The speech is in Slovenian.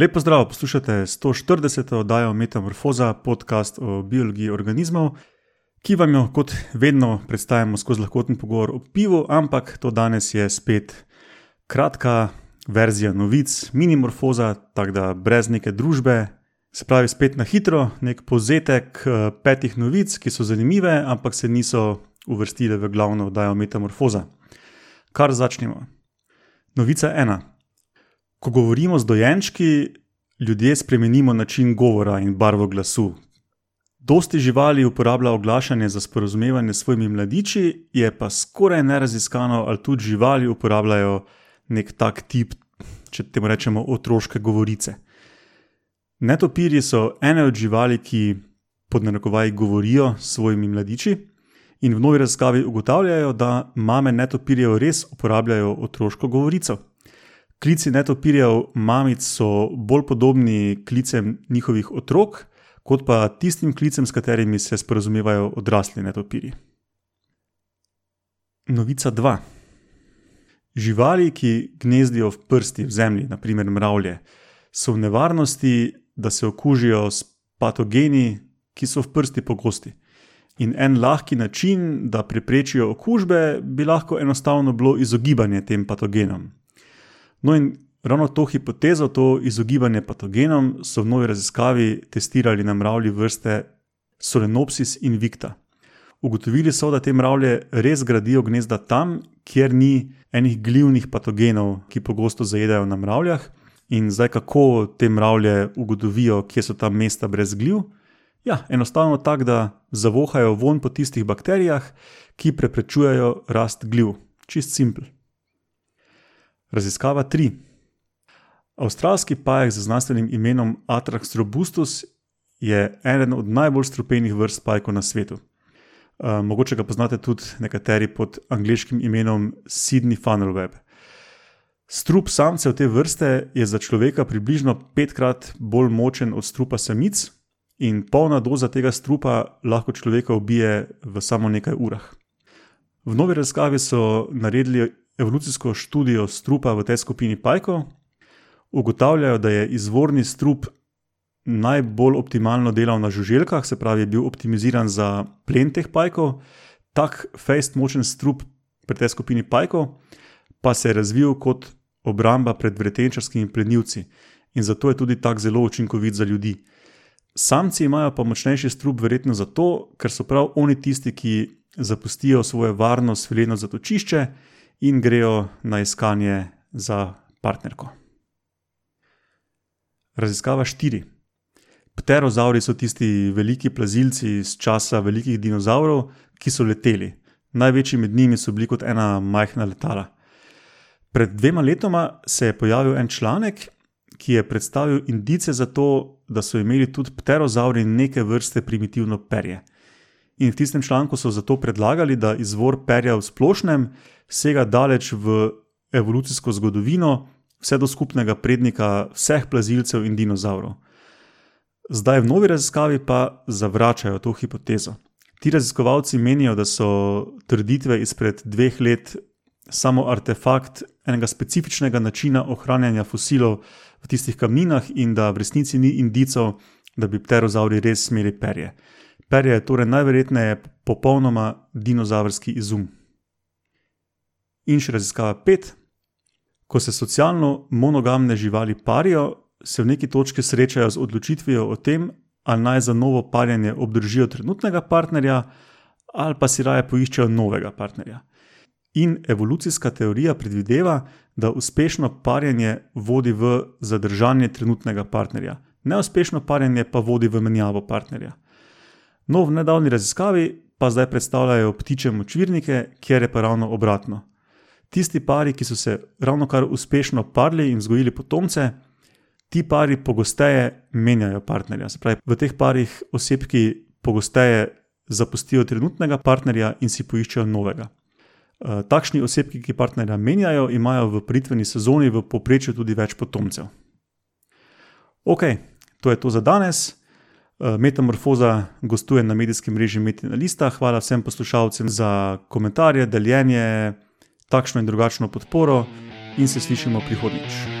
Lepo zdrav, poslušate 140. oddajo Metamorfoza, podcast o biologiji organizmov, ki vam jo kot vedno predstavljamo skozi lahkoten pogovor o pivu, ampak to danes je spet kratka verzija novic, minimorfoza, tako da brez neke družbe. Se pravi, spet na hitro, nek povzetek eh, petih novic, ki so zanimive, ampak se niso uvrstile v glavno oddajo Metamorfoza. Kar začnemo. Novica ena. Ko govorimo z dojenčki, ljudje spremenimo način govora in barvo glasu. Dosti živali uporablja oglašanje za sporozumevanje s svojimi mladiči, je pa skoraj neraziskano, ali tudi živali uporabljajo nek tak tip, če temu rečemo, otroške govorice. Netopirji so ene od živali, ki pod narekovaji govorijo s svojimi mladiči, in v novi raziskavi ugotavljajo, da mame netopirjev res uporabljajo otroško govorico. Klici netopirjev mamic so bolj podobni klicem njihovih otrok, kot pa tistim klicem, s katerimi se sporozumevajo odrasli netopirji. Novica 2. Živali, ki gnezdijo v prsti v zemlji, naprimer mravlje, so v nevarnosti, da se okužijo s patogeni, ki so v prsti pogosti. In en lahki način, da preprečijo okužbe, bi lahko enostavno bilo izogibanje tem patogenom. No, in ravno to hipotezo, to izogibanje patogenom, so v novi raziskavi testirali na mravlji vrste Solenopsis invicta. Ugotovili so, da te mravlje res gradijo gnezda tam, kjer ni enih glivnih patogenov, ki pogosto zajedajo na mravljah. In zdaj, kako te mravlje ugotovijo, kje so ta mesta brez gliv? Ja, enostavno tako, da zavohajo von po tistih bakterijah, ki preprečujejo rast gliv. Čist simpel. Raziskava 3. Avstralski pajek z znanstvenim imenom Atrax robustus je eden od najbolj strupenih vrst pajkov na svetu. Uh, mogoče ga poznate tudi nekateri pod angliškim imenom Sydney Funnel Web. Strup samcev te vrste je za človeka približno petkrat bolj močen od strupa samic, in polna doza tega strupa lahko človeka ubije v samo nekaj urah. V novi raziskavi so naredili evolucijsko študijo strupa v tej skupini pajkov, ugotavljajo, da je izvorni strup najbolj optimalno delal na žuželkah, se pravi, je bil optimiziran za plen teh pajkov, tak fejst močen strup pri tej skupini pajkov pa se je razvil kot obramba pred vretenčarskimi plenilci in zato je tudi tako zelo učinkovit za ljudi. Samci imajo pa močnejši strup, verjetno zato, ker so prav oni tisti, ki zapustijo svoje varno svileno zatočišče in grejo na iskanje za partnerko. Raziskava 4. Pterozauri so tisti veliki plazilci iz časa velikih dinozaurov, ki so leteli. Največji med njimi so bili kot ena majhna letala. Pred dvema letoma se je pojavil en članek, ki je predstavil indice za to, da so imeli tudi pterozauri neke vrste primitivno perje. In v tistem članku so zato predlagali, da izvor perja v splošnem sega daleč v evolucijsko zgodovino, vse do skupnega prednika vseh plazilcev in dinozaurov. Zdaj v novi raziskavi pa zavračajo to hipotezo. Ti raziskovalci menijo, da so trditve izpred dveh let samo artefakt enega specifičnega načina ohranjanja fosilov v tistih kamninah in da v resnici ni indicov, da bi pterozauri res imeli perje. Perje je torej najverjetneje popolnoma dinozavrski izum. In še raziskava pet. Ko se socialno monogamne živali parijo, se v neki točki srečajo z odločitvijo o tem, ali naj za novo parjenje obdržijo trenutnega partnerja, ali pa si raje poiščejo novega partnerja. In evolucijska teorija predvideva, da uspešno parjenje vodi v zadržanje trenutnega partnerja, neuspešno parjenje pa vodi v menjavo partnerja. No, v nedavni raziskavi pa zdaj predstavljajo ptiče močvirnike, kjer je pa ravno obratno. Tisti pari, ki so se ravno kar uspešno parili in vzgojili potomce, ti pari pogosteje menjajo partnerja. Pravi, v teh parih osebki pogosteje zapustijo trenutnega partnerja in si poiščejo novega. Eh, takšni osebki, ki partnerja menjajo, imajo v pritveni sezoni v povprečju tudi več potomcev. Ok, to je to za danes. Eh, Metamorfoza gostuje na medijskem mreži Metina Lista. Hvala vsem poslušalcem za komentarje, deljenje, takšno in drugačno podporo in se slišimo prihodnjič.